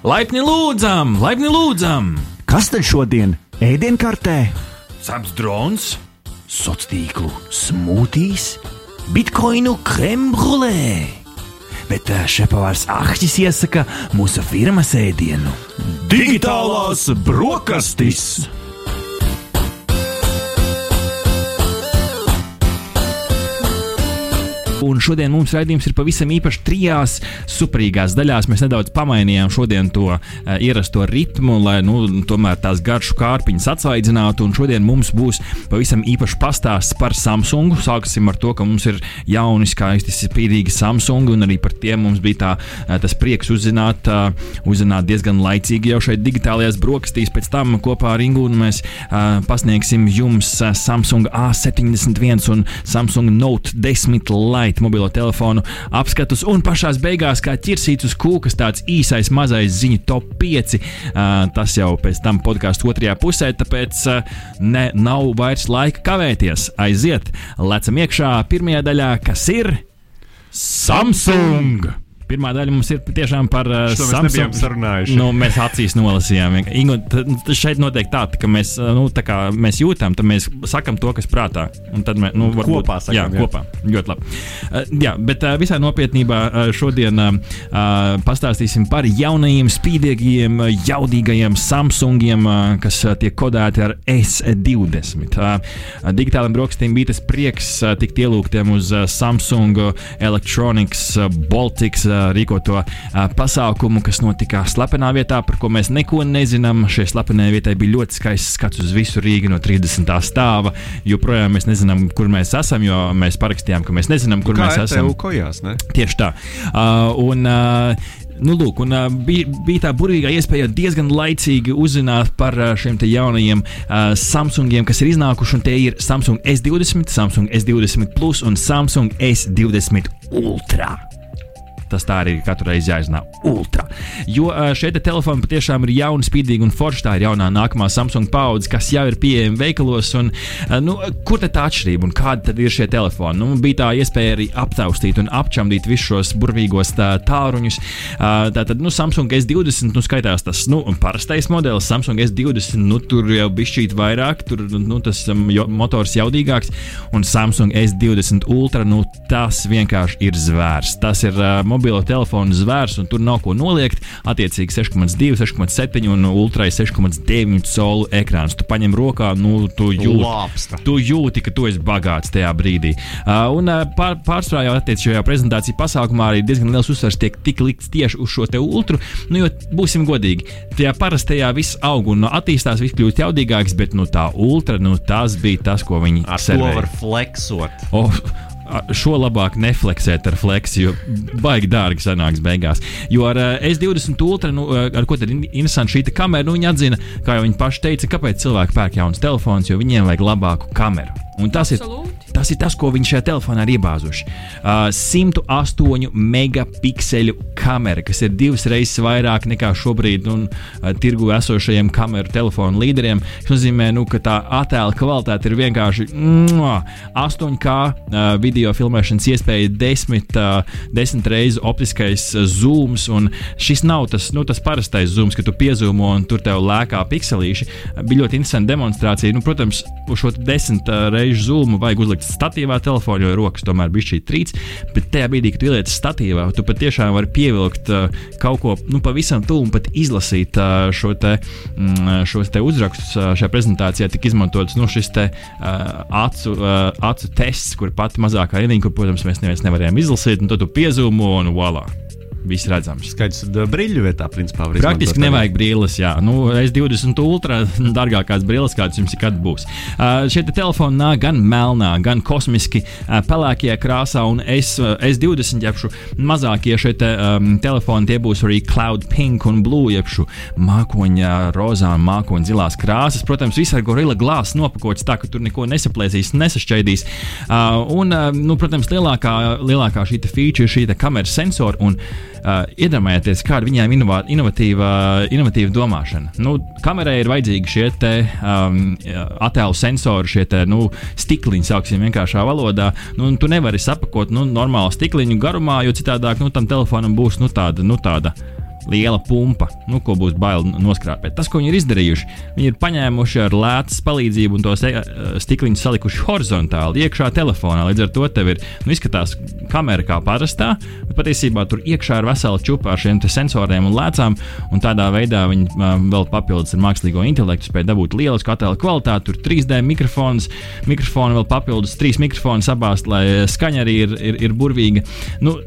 Laipni lūdzam, laipni lūdzam! Kas tad šodien ēdienkartē? Saps drons, Sociālo tīklu smūtīs, bitkoinu krembrulē. Bet eh, šepavārs Ahtis iesaka mūsu firmas ēdienu. digitālās brokastis! Un šodien mums raidījums ir pavisam īpašs trijās superīgās daļās. Mēs nedaudz pamainījām šodien to uh, ierasto ritmu, lai nu, tomēr tās garšu kārpiņas atsvaidzinātu. Un šodien mums būs pavisam īpašs pastāsts par Samsungu. Sāksim ar to, ka mums ir jauni, skaisti, spīdīgi Samsung, un arī par tiem mums bija tā, uh, tas prieks uzzināt, uh, uzzināt diezgan laicīgi jau šeit digitālajās brokastīs. Pēc tam kopā ar Ingūnu mēs uh, pasniegsim jums Samsung A71 un Samsung Note 10 Lite mobilo telefonu apskatus. Un pašā beigās, kā ķirsīts uz kūkas, tāds īsais mazais ziņu top 5. Uh, tas jau pēc tam podkāstu otrajā pusē, tāpēc ne, nav vairs laika kavēties. Aiziet, lecam iekšā pirmajā daļā, kas ir Samsung! Pirmā daļa mums ir tiešām par uh, sarunājuši. Nu, mēs acīs nolasījām. Ingu, t- t- šeit notiek tā, ka mēs, uh, nu, tā kā mēs jūtam, tad mēs sakam to, kas prātā. Un tad mēs nu, varbūt, Kopā sakam, jā, jā. kopā. Ļoti labi. Uh, jā, bet uh, visā nopietnībā uh, šodien uh, pastāstīsim par jaunajiem, spīdīgajiem, jaudīgajiem Samsungiem, uh, kas uh, tiek kodēti ar S20. Uh, uh, digitāliem brokastīm bija tas prieks uh, tikt ielūgtiem uz uh, Samsung Electronics uh, Baltics uh, rīkoto pasākumu, kas notika slepenā vietā, par ko mēs neko nezinām. Šai slepenai vietai bija ļoti skaists skats uz visu Rīgu no 30. stāva. Joprojām mēs nezinām, kur mēs esam, jo mēs parakstījām, ka mēs nezinām, kur Kā mēs esam. Kojās, ne? Tieši tā. Uh, un, uh, Nu, lūk, un, uh, bija, bija tā burvīgā iespēja diezgan laicīgi uzzināt par uh, šiem jaunajiem uh, Samsungiem, kas ir iznākuši. Tie ir Samsung S20, Samsung S20 Plus un Samsung S20 Ultra. Tas tā arī ir katru reizi jāizrunā. Ultra. Jo ā, šie te telefoni patiešām ir jauni, spīdīgi un forši. Tā ir jaunā nākamā Samsung paudze, kas jau ir pieejama veikalos. Un, nu, kur tad tā atšķirība un kādi tad ir šie telefoni? Nu, bija tā iespēja arī aptaustīt un apčamdīt visus šos burvīgos tā, tāruņus. Tātad, nu, Samsung S20 nu, skaitās tas nu, parastais modelis. Samsung S20 nu, tur jau bija šķīt vairāk, tur nu, tas um, jo, motors jaudīgāks. Un Samsung S20 Ultra, nu, tas vienkārši ir zvērs. Tas ir uh, mobilo telefonu zvērs, un tur nav ko noliegt. Attiecīgi 6,2, 6,7 un ultrai 6,9 solu ekrāns. Tu paņem rokā, nu, tu jūti, Lāpsta. tu jūti, ka tu esi bagāts tajā brīdī. Uh, un uh, pār, pārsvarā jau attiecībā šajā prezentāciju pasākumā arī diezgan liels uzsvers tiek tik likts tieši uz šo te ultru. Nu, jo būsim godīgi, tajā parastajā viss aug un attīstās, viss kļūst jaudīgāks, bet nu, tā ultra, nu, tas bija tas, ko viņi Ar servēja. var fleksot. Oh, šo labāk nefleksēt ar flexi, jo baigi dārgi sanāks beigās. Jo ar uh, S20 Ultra, nu, uh, ar ko tad in- interesanti šī kamera, nu, viņi atzina, kā jau viņi paši teica, kāpēc cilvēki pērk jaunas telefonus, jo viņiem vajag labāku kameru. Un tas ir, Absolūti. Tas ir tas, ko viņi šajā telefonā ir iebāzuši. Uh, 108 megapikseli kamera, kas ir divas reizes vairāk nekā šobrīd nu, uh, tirgu esošajiem kameru telefonu līderiem. Tas nozīmē, nu, ka tā attēla kvalitāte ir vienkārši mua, 8K uh, video filmēšanas iespēja, 10, uh, 10 reizes optiskais uh, zooms. Šis nav tas, nu, tas parastais zooms, ka tu piezūmo un tur tev lēkā pikselīši. Uh, Bija ļoti interesanta demonstrācija. Nu, protams, uz šo 10 uh, reižu zoomu vajag uzlikt statīvā telefonu, jo rokas tomēr bija šī trīc. Bet tajā brīdī, kad ieliec statīvā, tu patiešām vari pievilkt uh, kaut ko nu, pavisam tuvu un pat izlasīt uh, šo te, mm, šos te uzrakstus. Uh, šajā prezentācijā tika izmantots nu, šis te, uh, acu, uh, acu tests, kur pati mazākā ieviņa, kur, protams, mēs neviens nevarējām izlasīt, un tad tu piezūmo un voilà! Viss redzams. Skaidrs, ka brīļu vietā, principā, var Praktiski nevajag brīnums, jā. Nu, S20 ultra dārgākās brīnums, kādas jums kad būs. Uh, šie te telefoni nāk gan melnā, gan kosmiski uh, pelēkajā krāsā, un S, uh, S20 jebšu mazākie šie te, um, telefoni tie būs arī cloud pink un blue, jebšu mākoņa rozā un mākoņa zilās krāsas. Protams, viss ar gorilla glāzes nopakots tā, ka tur neko nesaplēsīs, nesašķaidīs. Uh, un, uh, nu, protams, lielākā, lielākā šī feature ir šī kameras sensora. Un, Uh, iedomājieties, kāda viņiem ir inovatīva, inovatīva domāšana. Nu, kamerai ir vajadzīgi šie te, um, attēlu sensori, šie te, nu, stikliņi, sauksim vienkāršā valodā. Nu, tu nevari sapakot nu, normālu stikliņu garumā, jo citādāk nu, tam telefonam būs nu, tāda. Nu, tāda liela pumpa, nu, ko būs bail noskrāpēt. Tas, ko viņi ir izdarījuši, viņi ir paņēmuši ar lētas palīdzību un tos e, stikliņus salikuši horizontāli iekšā telefonā. Līdz ar to tev ir, nu, izskatās kamera kā parastā, bet patiesībā tur iekšā ir vesela čupa ar šiem sensoriem un lēcām, un tādā veidā viņi uh, vēl papildus ar mākslīgo intelektu spēj dabūt lielisku attēlu kvalitāti. Tur 3D mikrofons, mikrofoni vēl papildus, trīs mikrofoni sabāzt, lai skaņa arī ir, ir, ir burvīga. Nu,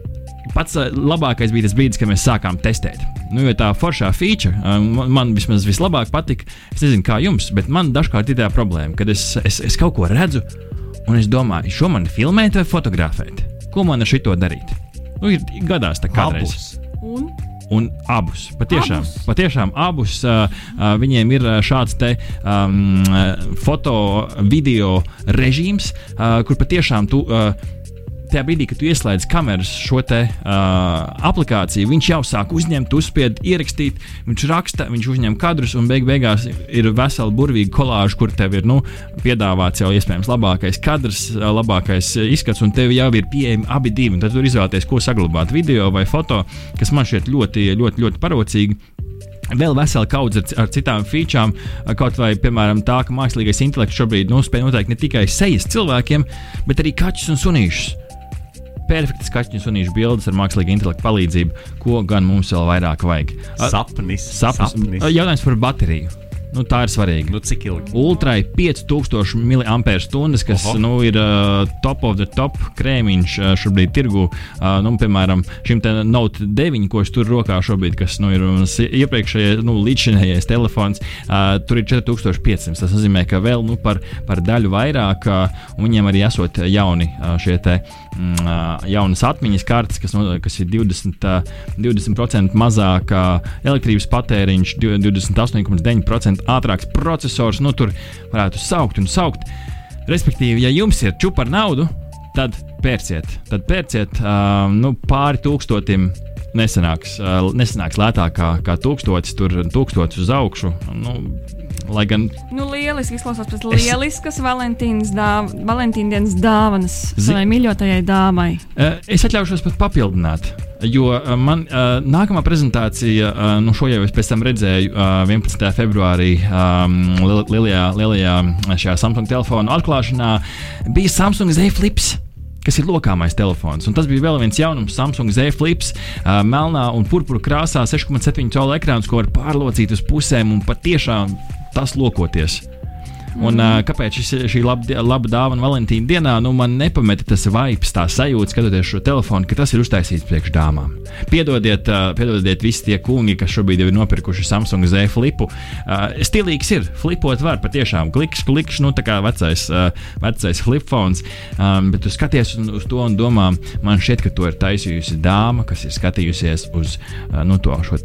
Pats labākais bija tas brīdis, kad mēs sākām testēt. Nu, jo tā foršā feature man, man vismaz vislabāk patika. Es nezinu, kā jums, bet man dažkārt ir tā problēma, kad es, es, es kaut ko redzu, un es domāju, šo man filmēt vai fotografēt. Ko man ar šito darīt? Nu, ir gadās tā kādreiz. Abus. Un Un abus. Patiešām, Abus? patiešām abus uh, uh, viņiem ir šāds te um, foto, video režīms, uh, kur patiešām tu. Uh, Tajā brīdī, kad ieslēdz kameras šo te, uh, aplikāciju, viņš jau sāk uzņemt, uzspied, ierakstīt, viņš raksta, viņš uzņem kadrus, un beig beigās ir vesela burvīga kolāža, kur tev ir nu, piedāvāts jau iespējams labākais kadrs, uh, labākais uh, izskats, un tev jau ir pieejami abi divi. Tad tur izvēlēties, ko saglabāt, video vai foto, kas man šķiet ļoti, ļoti, ļoti parocīgi. Vēl vesela kaudze ar, ar citām featurām, kaut vai, piemēram, tā, ka mākslīgais intelekts šobrīd nu, spēj noteikt ne tikai sejas cilvēkiem, bet arī kaķus un sunīšus. Perfekti skaņu un sunīšu bildes ar mākslīgu intelektu palīdzību, ko gan mums vēl vairāk vajag. Sapnis. Sapnis. sapnis. Jautājums par bateriju. Nu, tā ir svarīga. Nu, cik ilgi? Ultrai 5000 mAh, kas Oho. nu, ir uh, top of the top krēmiņš uh, šobrīd tirgu. Uh, nu, piemēram, šim te Note 9, ko es tur rokā šobrīd, kas nu, ir mans iepriekšējais, nu, līdzinājais telefons, uh, tur ir 4500. Tas nozīmē, ka vēl nu, par, par daļu vairāk, uh, un viņiem arī esot jauni uh, šie te, uh, jaunas atmiņas kartes, kas, no, kas ir 20, uh, 20% mazāk elektrības patēriņš, 28,9% ātrāks processors. Nu, tur varētu saukt un saukt. Respektīvi, ja jums ir čūpa ar naudu, tad pērciet. Tad pērciet nu, pāri tūkstotim. Nesanāks, nesanāks lētāk kā, kā tūkstotis, tur tūkstotis uz augšu. Nu, lai gan Nu, lieliski izklausās pēc lieliskas Valentīnas, dāv Valentīna dienas dāvanas savai mīļotajai dāmai. Uh, Es atļaušos pat papildināt, jo uh, man uh, nākamā prezentācija, uh, nu šo jau es pēc tam redzēju uh, 11. februārī um, liel- lielajā, lielajā šajā Samsung telefonu atklāšanā, bija Samsung Z Flips. Kas ir lokāmais telefons? Un tas bija vēl viens jaunums, Samsung Z Flips, uh, melnā un purpura krāsā, 6,7 cm ekrāns, ko var pārlocīt uz pusēm un patiešām tas lokoties. Un, uh, kāpēc šis, šī laba, laba dāvana Valentīna dienā nu, man nepameta tas vibes, tā sajūta, skatoties šo telefonu, ka tas ir uztaisīts priekš dāmām. Piedodiet, uh, piedodiet visi tie kungi, kas šobrīd ir nopirkuši Samsung Z flipu. Uh, stilīgs ir, flipot var patiešām klikšķi, klikšķi, nu tā kā vecais, uh, vecais flip phones. Um, bet tu skaties uz, uz to un domā, man šķiet, ka to ir taisījusi dāma, kas ir skatījusies uz uh, nu, to šo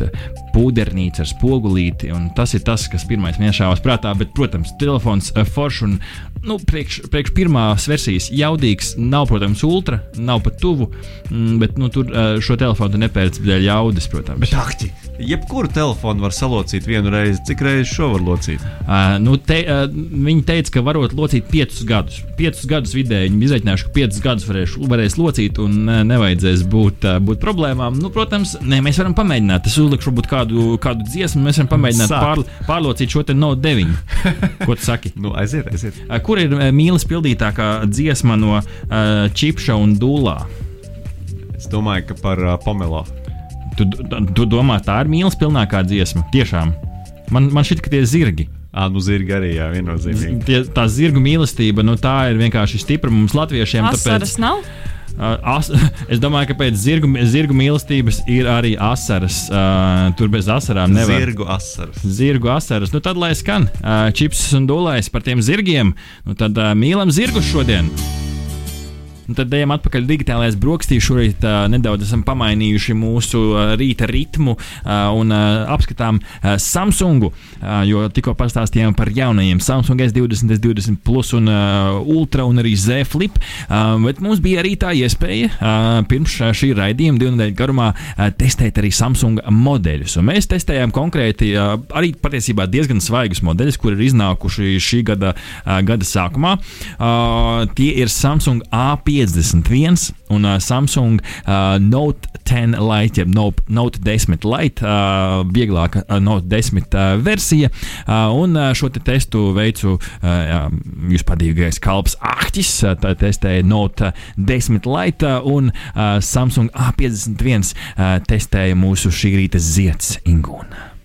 pūdernīcu ar spogulīti. un Tas ir tas, kas pirmais iešāvās prātā. Bet, protams, telefons uh, foršs un nu, priekš, priekš pirmās versijas jaudīgs. Nav, protams, ultra, nav pat tuvu, mm, bet nu, tur uh, šo telefonu tu nepērci dēļ jaudas, protams. Bet akti, jebkuru telefonu var salocīt vienu reizi. Cik reizes šo var locīt? Uh, nu, te, uh, viņi teica, ka varot locīt piecus gadus. Piecus gadus vidēji viņi izreikinājuši, ka piecus gadus varēs, varēs locīt un uh, nevajadzēs būt, uh, būt problēmām. Nu, protams, ne, mēs varam pamēģināt. Es uzlikšu kādu, kādu dziesmu, mēs varam pamēģināt pār, pārlocīt šo te no 9. Ko tu saki? Nu, aiziet, aiziet. Kur ir uh, mīlas pildītākā dziesma no uh, Čipša un Dūlā? Es domāju, ka par uh, Pomelo. Tu, tu domā, tā ir mīlas pilnākā dziesma? Tiešām. Man, man šķiet, ka tie ir zirgi. Ah, nu, zirgi arī, jā, viennozīmīgi. Tie, tā zirgu mīlestība, nu, tā ir vienkārši stipra mums, latviešiem. Asaras nav? As, es domāju, ka pēc zirgu, zirgu mīlestības ir arī asaras. Uh, tur bez asarām nevar. Zirgu asaras. Zirgu asaras. Nu, tad lai skan uh, čips un dūlais par tiem zirgiem. Nu, tad uh, mīlam zirgus šodien. Un tad ejam atpakaļ digitālajās brokastīs. Šorīt uh, nedaudz esam pamainījuši mūsu uh, rīta ritmu uh, un uh, apskatām uh, Samsungu, uh, jo tikko pastāstījām par jaunajiem Samsung S20, S20 Plus un uh, Ultra un arī Z Flip. Uh, bet mums bija arī tā iespēja uh, pirms šī raidījuma divu nedēļu garumā uh, testēt arī Samsung modeļus. Un mēs testējām konkrēti uh, arī patiesībā diezgan svaigus modeļus, kur ir iznākuši šī gada, uh, gada sākumā. Uh, tie ir Samsung A5 A51 un uh, Samsung uh, Note 10 Lite, jeb Note, Note 10 Lite, uh, vieglāka uh, Note 10 uh, versija. Uh, un uh, šo te testu veicu uh, jūs padīgais kalps Ahtis, uh, tā testēja Note 10 Lite un uh, Samsung A51 uh, testēja mūsu šī rīta zieds Ingūna.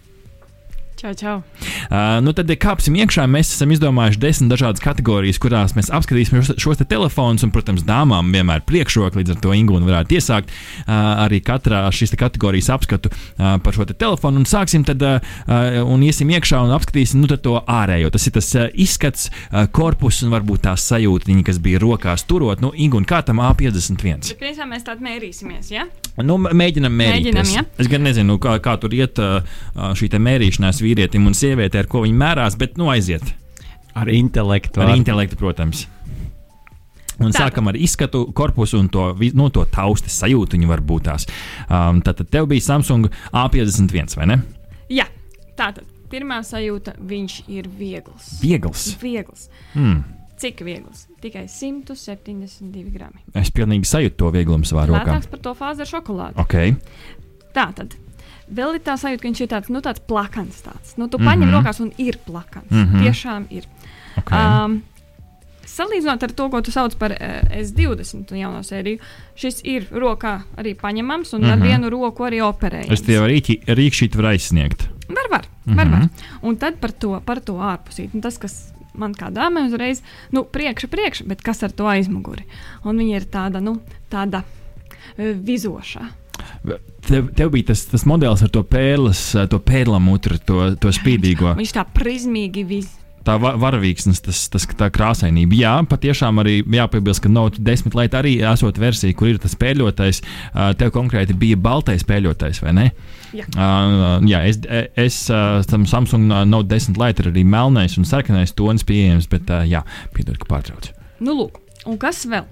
Čau, čau. Uh, nu tad, kāpsim iekšā, mēs esam izdomājuši desmit dažādas kategorijas, kurās mēs apskatīsim šos, šos te telefonus. Un, protams, dāmām vienmēr priekšroka, līdz ar to Ingūna varētu iesākt uh, arī katrā šīs kategorijas apskatu uh, par šo te telefonu. Un sāksim tad, uh, un iesim iekšā un apskatīsim nu, to ārējo. Tas ir tas uh, izskats, uh, korpus un varbūt tā sajūta, kas bija rokās turot. Nu, Ingūna, kā tam A51? Bet pirms mēs tādu mērīsimies, ja? Nu, mēģinam mērīt. Mēģinam, ja? Es gan nezinu, kā, kā tur iet uh, šī mērīšanās vīrietim un sievietei, ar ko viņi mērās, bet nu aiziet. Ar intelektu. Ar intelektu, protams. Un Tātad. sākam ar izskatu, korpusu un to, no to taustes sajūtu. Viņa var būt tās. Um, tad tev bija Samsung A51, vai ne? Jā, tātad pirmā sajūta - viņš ir viegls. Viegls. Viegls. Mm. Cik viegls? Tikai 172 gramu. Es pilnīgi sajūtu to vieglumu savā rokā. Lētāks par to fāzi ar šokolādi. Ok. Tā tad. Vēl ir tā sajūta, ka viņš ir tāds, nu, tāds plakans. Tāds. Nu, tu Mhm. paņem rokās un ir plakans. Mhm. Tiešām ir. okay. Um, salīdzinot ar to, ko tu sauc par uh, S20 un jauno sēriju, šis ir rokā arī paņemams un mm -hmm. ar Mhm. vienu roku arī operējams. es rīki, rīkšķīt var aizsniegt. Var, var. var, Mhm. var. Un tad par to, par to ārpusīt. Un tas, kas man kā dāmai uzreiz, nu, priekšā, priekšā, bet kas ar to aizmuguri? Un viņa ir tāda, nu, tāda uh, vizošā. Tev, tev bija tas, tas modelis ar to pērles, to pērlamutru, to, to spīdīgo. Viņš tā prizmīgi viz. tā va- varavīksnes, tas, tas tā krāsainība. Jā, patiešām arī jāpiebilst, ka Note 10 Lite arī esot versija, kur ir tas spēļotais. ā, Tev konkrēti bija baltais spēļotais, vai ne? Jā. Uh, jā, es, es ā, tam Samsung Note 10 Lite ir arī melnais un sarkanais tonis pieejams, bet ā, jā, piedod, ka pārtraucu. Nu, lūk, un kas vēl?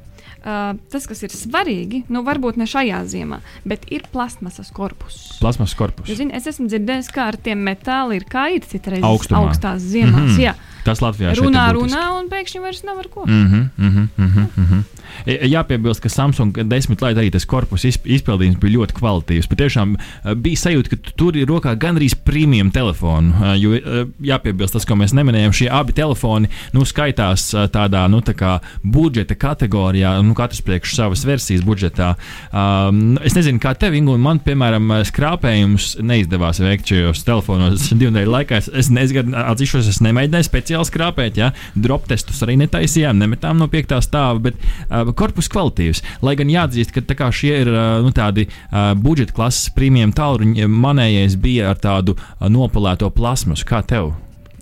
Uh, tas, kas ir svarīgi, nu, varbūt ne šajā ziemā, bet ir plasmasas korpus. Plasmas korpus. Jūs zināt, es esmu dzirdējis, kā ar tiem metāli ir kā ir citreiz Augstumā. augstās ziemās. Mm. -hmm. Jā, Tas Latvijā runā, runā, un pēkšņi vairs nav ar ko. Mm -hmm, mm -hmm, mm -hmm. Jāpiebilst, ka Samsung 10 laika arī tas korpus izp- izpildījums bija ļoti kvalitatīvs. Patiešām eh, bija sajūta, ka tu tur ir rokā gandrīz premium telefonu. Jo jāpiebilst tas, ko mēs neminējām, šie abi telefoni nu, skaitās tādā nu, tā budžeta kategorijā, nu, katrs priekš savas versijas budžetā. Um, es nezinu, kā tev, Ingu, un man, piemēram, skrāpējums neizdevās veikt šajos telefonos divu nedēļu laikā. Es, es nezinu, atzīšos, es nemēģināju speciāli skrāpēt, ja drop testus arī netaisījām, nemetām no piektā stāva, bet uh, korpus kvalitīvs. Lai gan jāatzīst, ka šie ir uh, nu, tādi uh, budžeta klases premium tālruņi, manējais bija ar tādu uh, nopalēto plasmasu. Kā tev?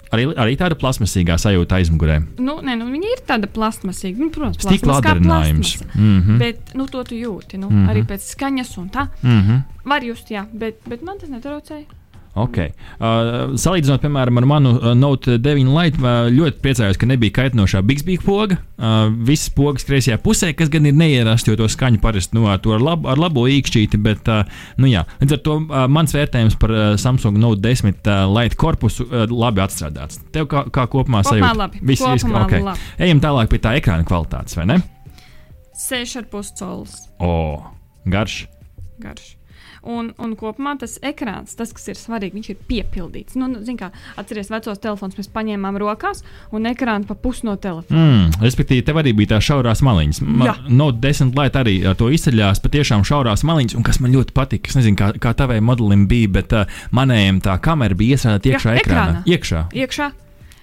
Arī, arī tāda plasmasīgā sajūta aizmugurē. Nu, nē, nu, viņa ir tāda plasmasīga. Nu, protams, plasmas kā atdarinājums. plasmasa. Mm -hmm. Bet nu, to tu jūti. Nu, mm. -hmm. Arī pēc skaņas un tā. mm -hmm. Var just, jā, bet, bet man tas netraucēja. Okay. Uh, salīdzinot, piemēram, ar manu uh, Note 9 Lite, uh, ļoti priecājos, ka nebija kaitinošā Bixby poga. Uh, visas pogas kreisajā pusē, kas gan ir neierasti, jo to skaņu parasti nu, ar, lab, ar labo īkšķīti. Bet, uh, nu, jā. Līdz ar to uh, mans vērtējums par uh, Samsung Note 10 uh, Lite korpusu uh, labi atstrādāts. Tev kā, kā kopumā Kopumā sajūta? Viss, viss, Kopumā okay. labi. Ejam tālāk pie tā ekrāna kvalitātes, vai ne? 6,5 colis O, garš. garš. Un, un kopumā tas ekrāns, tas, kas ir svarīgi, viņš ir piepildīts. Nu, nu, kā, atceries, vecos telefonus mēs paņēmām rokās, un ekrānu pa pusi no telefona. Mm, respektīvi, tev arī bija tā šaurās maliņas. Jā. No desmit laita arī ar to izceļās, patiešām šaurās maliņas, un kas man ļoti patika. Es nezinu, kā, kā tavai modelim bija, bet uh, manējiem tā kamera bija iestrādāta iekšā Jā, ekrānā. ekrānā. Iekšā. Iekšā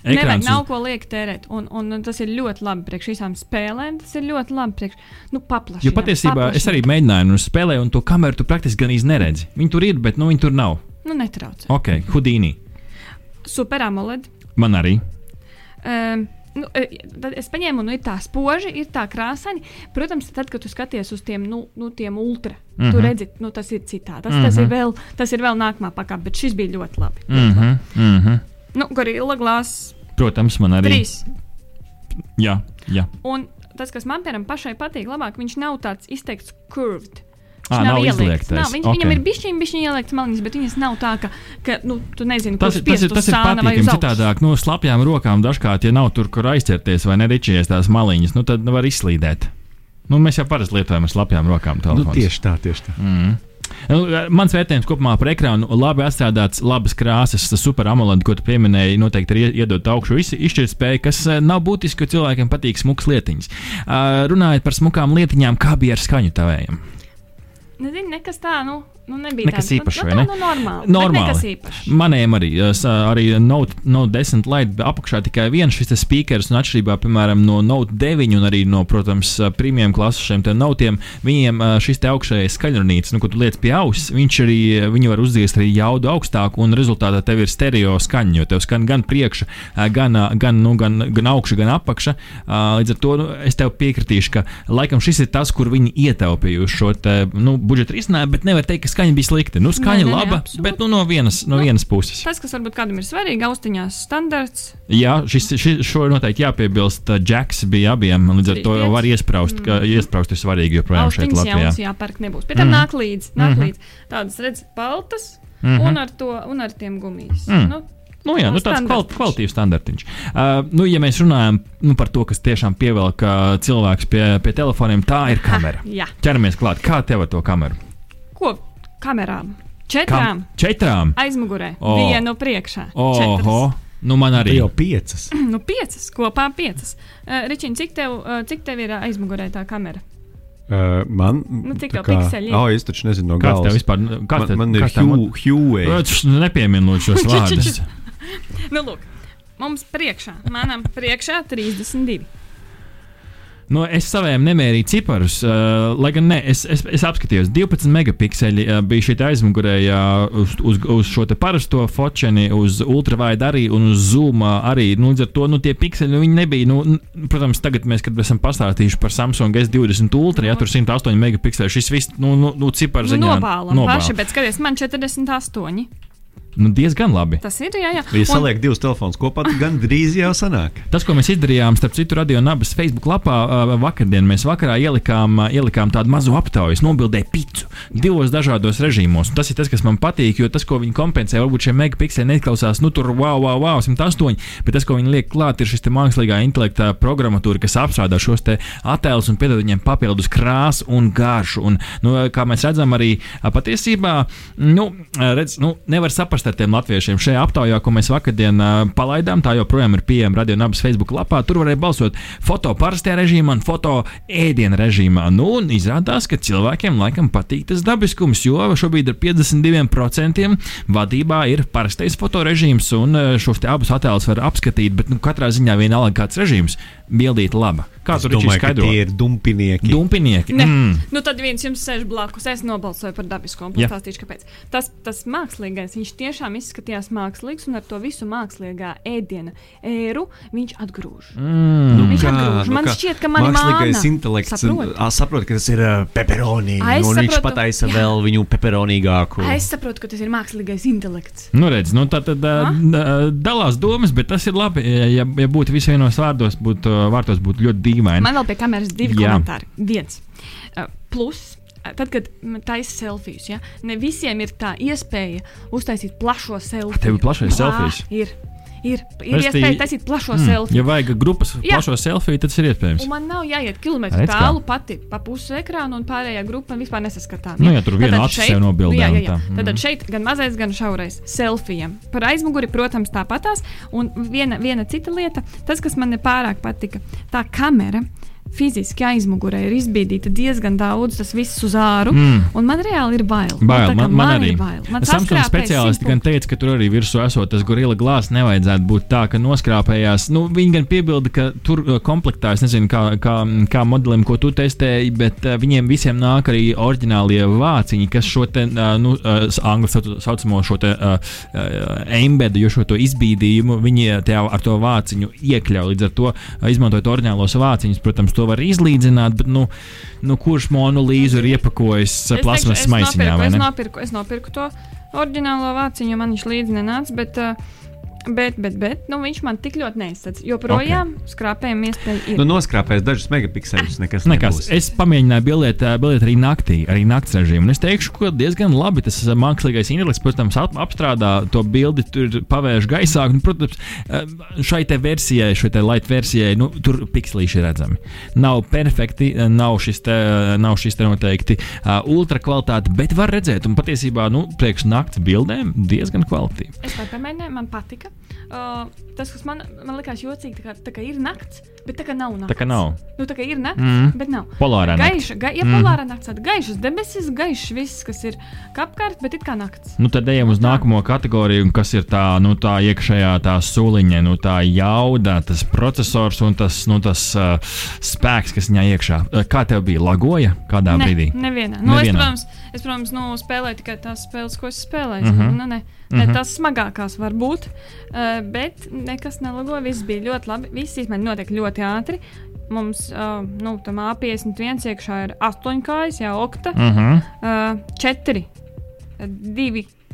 Ekrāns Nevajag, nav ko liekt tērēt. Un, un tas ir ļoti labi priekš visām spēlēm. Tas ir ļoti labi priekš nu, paplašināt. Jo patiesībā es arī mēģināju, un spēlēju, un to kameru tu praktiski gan neredzi. Viņi tur ir, bet nu, viņi tur nav. Nu, netraucē. Ok, Hudīni. Super AMOLED. Man arī. Um, Nu, e, es paņēmu, nu, ir tā spoži, ir tā krāsaini. Protams, tad, kad tu skaties uz tiem, nu, nu tiem ultra, mm -hmm. tu Mhm. redzi, nu, tas ir citādi. Tas, mm -hmm. tas, ir vēl, tas ir vēl nākamā pakāpe, bet šis bija ļoti labi. Mm -hmm, mm -hmm. Nu, Gorilla glāzes Protams, man arī. trīs. Jā, jā. Un tas, kas man piemēram pašai patīk, labāk, viņš nav tāds izteikts curved. Viņš nav ielikts. izliektais. Nav, viņš, Ok. Viņam ir bijis šī ielikts maliņas, bet viņas nav tā, ka, ka nu, tu nezini, ir- tas, ir, tas ir patīkami. Citādāk, no slapjām rokām dažkārt, ja nav tur, kur aizķerties vai neričies tās maliņas, nu tad nu, var izslīdēt. Nu, mēs jau parasti lietojam ar slapjām rokām. Nu, telefonus. tieši tā, tieši tā. Mm. Nu, Mans vērtējums kopumā par ekrānu - labi atstrādāts, labas krāsas, super amulets, ko tu pieminēji, noteikti ir ie- iedot augšu iz- izšķirtspēju, kas eh, nav būtiski, jo cilvēkiem patīk smukas lietiņas. Uh, runājot par smukām lietiņām, kā bija ar skaņu tavējiem? Nezinu, nekas tā, nu, nu nebija Nekas tāds, īpašs, nu, nu, ne? nu, normāli. Normāli. Nekas īpašs. Manējiem arī, arī Note, Note 10 Lite apakšā tikai viens šis speakers, un atšķirībā piemēram no Note 9 un arī no, protams, premium klases šiem notiem, viņiem šis te augšējais skaļrunītis, nu, ko tu liec pie auss, viņš arī, viņi var uzdziest arī jaudu augstāk, un rezultātā tev ir stereo skaņa, jo tev skan gan priekša, gan, gan, nu, gan, gan augša, gan apakša. Līdz ar to nu, es tev piekritīšu, ka laikam šis ir tas, kur viņi ietaupījuši šo te, nu, budžeta risinājumu, bet nevar teikt, ka skaņa bija slikta. Nu, skaņa Nē, nē, laba, absolūti. bet nu, no vienas, no Nu, vienas puses. Tas, kas varbūt kādam ir svarīgi, austiņās standarts. Jā, šis, šis šo noteikti jāpiebilst. Džeks bija abiem, līdz ar to var iesprāst, ka iesprāst ir svarīgi joprojām šeit Austiņas Latvijā. jaunas jāpērk nebūs. Pēc tam Mhm. nāk līdzi, nāk Mhm. līdzi. Tādas, redz, baltas Mhm. un ar to, un ar tiem gumijas. Mm. Nu, Nu, jā, nu, tāds kval, Standartiņš. kvalitīvs standartiņš. Uh, nu, ja mēs runājam nu, par to, kas tiešām pievelk uh, cilvēks pie, pie telefoniem, tā ir kamera. Jā. Ķeramies klāt. Kā tev ar to kameru? Ko? Kamerām. Četrām. Četrām. Aizmugurē. O. Vienu priekšā. Oho, nu man arī. Jau piecas. Nu, piecas. Kopā piecas. Uh, Ričiņ, cik tev, uh, cik tev ir uh, aizmugurē tā kamera? Uh, man Nu, cik tā tev pikseļi ir? Oh, es taču nezinu no tev galvas. vispār nu, kāds Man, man ir kāds tev- Hue- Huawei. Ot, Nepieminu šos vārdus. Nu, lūk. Mums priekšā, manam priekšā 32. Nu, es saviem nemērīju ciparus, uh, lai gan ne, es, es, es apskatījos, 12 megapikseli uh, bija šī aizmugurējā uz, uz, uz šo parasto foceni, uz ultravaidu arī un uz zoom uh, arī. Nu, līdz ar to nu, tie pikseli nu, nebija. Nu, protams, tagad mēs, kad esam pastāstījuši par Samsung S20 Ultra, ja tur 108 megapikseli, šis viss nu, nu, nu, cipars Nu, ziņā nobālam paši, bet skaties, man 48. Nu, diezgan labi. Tas ir, jā, jā. Ja Un- saliek divus telefonus kopā, tad gan drīz jau sanāk. Tas, ko mēs izdarījām, starp citu, radio nabas Facebook lapā vakardien, mēs vakarā ielikām, ielikām tādu mazu aptaujas, nobildēju picu divos dažādos režīmos. Un Tas ir tas, kas man patīk, jo tas, ko viņi kompensē, varbūt šie megapikseli neizklausās, nu tur wow, wow, wow, 108, bet tas, ko viņi liek klāt, ir šis te mākslīgā intelekta programmatūra, kas apstrādā šos te attēlus un piedod viņiem papildus krāsu un garšu. Un, nu, kā mēs redzam, arī patiesībā, nu, redz, nu, nevar saprast ar tiem latviešiem. Šajā aptaujā, ko mēs vakardien palaidām, tā joprojām ir pieejama Radio Nabas Facebook lapā. Tur varēja balsot foto parastajā režīmā un foto ēdienu režīmā. Nu, un izrādās, ka cilvēkiem laikam patīk tas dabiskums, jo šobrīd ar 52% vadībā ir parastais fotorežīms, un šos abus attēlus var apskatīt, bet nu, katrā ziņā vienalga kāds režīms bildīt laba. Kā Es tur ir domāju, ka skaidrot? tie ir dumpinieki. Dumpinieki. Ne. Mm. Nu, tad viens jums sēž blakus. Es nobalsoju par dabisko un pastāstīšu, kāpēc. Tas, tas mākslīgais, viņš tiešām izskatījās mākslīgs, un ar to visu mākslīgā ēdiena ēru viņš atgrūž. Mm. Nu, Viņš kā, atgrūž. nu Man šķiet, ka man ir Mākslīgais māna. intelekts Saproti? ā, saprot, ka tas ir uh, peperoni. Es Un viņš saprotu. pataisa Jā. vēl viņu peperonīgāku. Es saprotu, ka tas ir mākslīgais intelekts. Nu, redz, nu, tā tad uh, dalās domas, bet tas ir labi. Ja, ja ja būtu visi vienos vārdos, būtu, vārtos būtu ļoti dīvaini. Man vēl pie kameras divi Jā. komentāri. Viens. Uh, plus. uh, Tad, kad taisa selfijas, ja, ne visiem ir tā iespēja uztaisīt plašo selfiju. tev ir plašais Ā, selfijs? Ir, ir, ir iespēja taisīt plašo Mm, selfiju. ja vajag grupas Jā. plašo selfiju, tad tas ir iespējams. Un man nav jāiet kilometru Redz kā. tālu pati pa pusi ekrāna, un pārējā grupa vispār nesaskatām. Nu, ja tur viena acis sev nobildē Jā, un jā, jā. mhm. Tad šeit gan mazais, gan šaurais selfijam. Par aizmuguri, protams, tāpatās. Un viena, viena cita lieta, tas, kas man nepārāk patika, tā kamera. Fiziski aizmugurē ir izbīdīta diezgan daudz, tas viss uz āru. Mm. Un man reāli ir bail. Bail, Nu, tā kā man, man arī. ir bail. Man Samsung speciālisti gan teica, ka tur arī virsū esot tas gorila glāzes nevajadzētu būt tā, ka noskrāpējās. Nu, viņi gan piebilda, ka tur uh, komplektā, es nezinu, kā, kā, kā modelim, ko tu testēji, bet uh, viņiem visiem nāk arī oriģinālie vāciņi, kas šo te, uh, nu, uh, angļu sauc- saucamo šo te uh, uh, embedu, jo šo to izbīdījumu viņi tev ar to vāciņu iekļauj. Līdz ar to, uh, izmantojot oriģinālos vāciņus, protams, to var izlīdzināt, bet, nu, nu kurš monolīzu ir iepakojis uh, plasmas maisiņā, es nopirku, es nopirku to oriģinālo vāciņu, man viņš līdzi nenāca. Bet, uh, Bet, bet, bet nu, viņš man tik ļoti neizsaka. Joprojām okay. skrāpējuma iespēja ir. Nu, noskrāpējis dažus megapikselus. Nekas, Nekas. nebūs. Es pamēģināju bildēt, ā, bildēt arī naktī, arī naktas režīmu. Un es teikšu, ka diezgan labi tas ā, mākslīgais intelekts, protams, ap, apstrādā to bildi, tur pavērš gaisā. Un, protams, ā, šai te versijai, šai te light versijai, nu, tur pikslīši redzami. Nav perfekti, nav šis te, nav šis te noteikti ultra kvalitāte, bet var redzēt, un patiesībā, nu, priekš naktas bildēm diezgan kvalitīvi. Es pamēģināju, man patika. Uh, tas, kas man, man likās jocīgi, tā kā, tā kā ir nakts, bet tā kā nav nakts. Tā kā nav. Nu, tā kā ir nakts, Mm. mm. bet nav. Polārā. Gaiša, ga, ja polārā nakts, tad gaišas debesis, gaišs viss, kas ir apkārt, bet it kā nakts. Nu, tad ejam uz nākamo kategoriju, kas ir tā, nu, tā iekšējā tā suliņa, nu, tā jauda, tas processors un tas, nu, tas uh, spēks, kas viņā iekšā. Kā tev bija? Lagoja kādā ne, brīdī? Nevienā. Nu, es, Nevienā. protams, es, protams nu, spēlēju tikai tās spēles, ko es spēlēju. Uh -huh. nu, ne, ne, Mhm. tās smagākās var būt, uh, bet nekas nelagoja. Viss bija ļoti labi. Viss īstenībā notiek ļoti ātri. Mums uh, nu, tam A51 iekšā ir 8 kājas, jau okta, Uh -huh. uh, 4,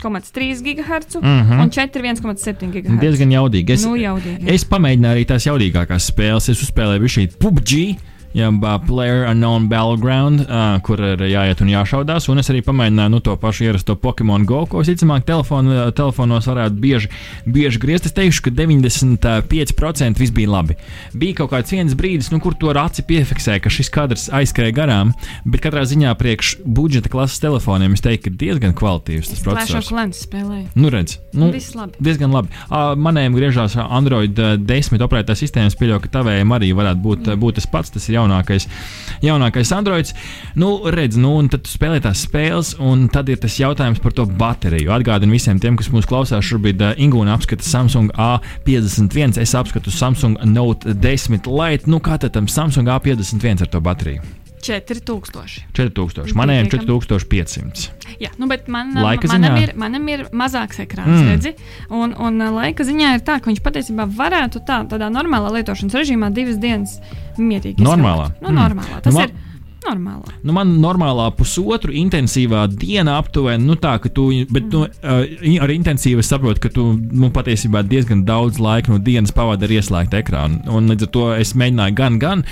2,3 GHz Mhm. un 4, 1,7 GHz. Diezgan jaudīgi. Es, nu, jaudīgi. es pamēģināju arī tās jaudīgākās spēles. Es uzspēlēju šī PUBG. Ja, uh, player Unknown Battleground, uh, kur ir jāiet un jāšaudās. Un es arī pamēģināju nu, to pašu ierasto Pokemon Go, ko visticamāk telefon, telefonos varētu bieži, bieži griezt. Es teikšu, ka 95% viss bija labi. Bija kaut kāds viens brīdis, nu, kur to ar aci piefiksēja, ka šis kadrs aizskrēja garām. Bet katrā ziņā priekš budžeta klases telefoniem es teiktu, ka diezgan kvalitīvs tas Clash of processors. Clans spēlēju. Nu, redz, nu, Viss labi. Diezgan labi. Uh, manējiem griežās Android uh, 10 operētā sistēmas, pieļauju, ka tavējiem arī varētu būt, mm. būt tas pats. Tas ir jaunākais, jaunākais Android. Nu, redz, nu, un tad tu spēlē tās spēles, un tad ir tas jautājums par to bateriju. Atgādinu visiem tiem, kas mūs klausās, šobrīd uh, Ingūna apskata Samsung A51, es apskatu Samsung Note 10 Lite. Nu, kā tad tam Samsung A51 ar to bateriju? 4000. 4000, manējiem Pietiekami. 4500. Jā, nu, bet man, Laika manam, ziņā? ir, manam ir mazāks ekrāns, Mm. redzi, un, un laika ziņā ir tā, ka viņš patiesībā varētu tā, tādā normālā lietošanas režīmā divas dienas mierīgi Normālā? izvilkt. Nu, Mm. normālā. Tas Nu, nu, man- ir normālā. Nu, man normālā pusotru intensīvā diena aptuveni, nu tā, ka tu, bet nu, uh, ar intensīvu es saprotu, ka tu nu, patiesībā diezgan daudz laika no dienas pavadi ar ieslēgtu ekrānu. Un līdz ar to es mēģināju gan, gan,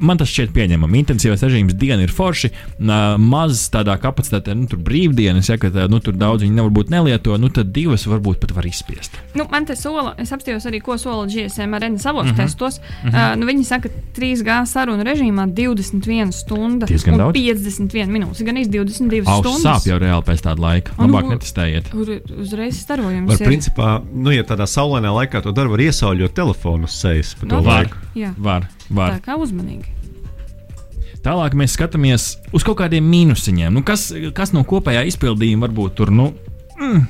man tas šķiet pieņemami. Intensīvais režīms diena ir forši, uh, maz tādā kapacitātē, nu, tur brīvdienas, ja, ka nu, tur daudz viņi nevar būt nelieto, nu tad divas varbūt pat var izspiest. Nu, man te sola, es apstājos arī, ko sola GSM ar savos mm. -hmm. testos. Mm -hmm. uh, nu, viņi saka, 3G sarunu režīmā 21 stunda Diezgan un daudz. 51 minūtes, gan 22 Auss stundas. sāp jau reāli pēc tāda laika. Un, Labāk nu, netestējiet. Tur uzreiz starojums. Var, ir. principā, nu, ja tādā saulainā laikā to dara, var iesauļot telefonu uz sejas pa to Nu, var. laiku. Jā, Var, var. tā kā uzmanīgi. Tālāk mēs skatāmies uz kaut kādiem mīnusiņiem. Nu, kas, kas no kopējā izpildījuma varbūt tur nu, mm,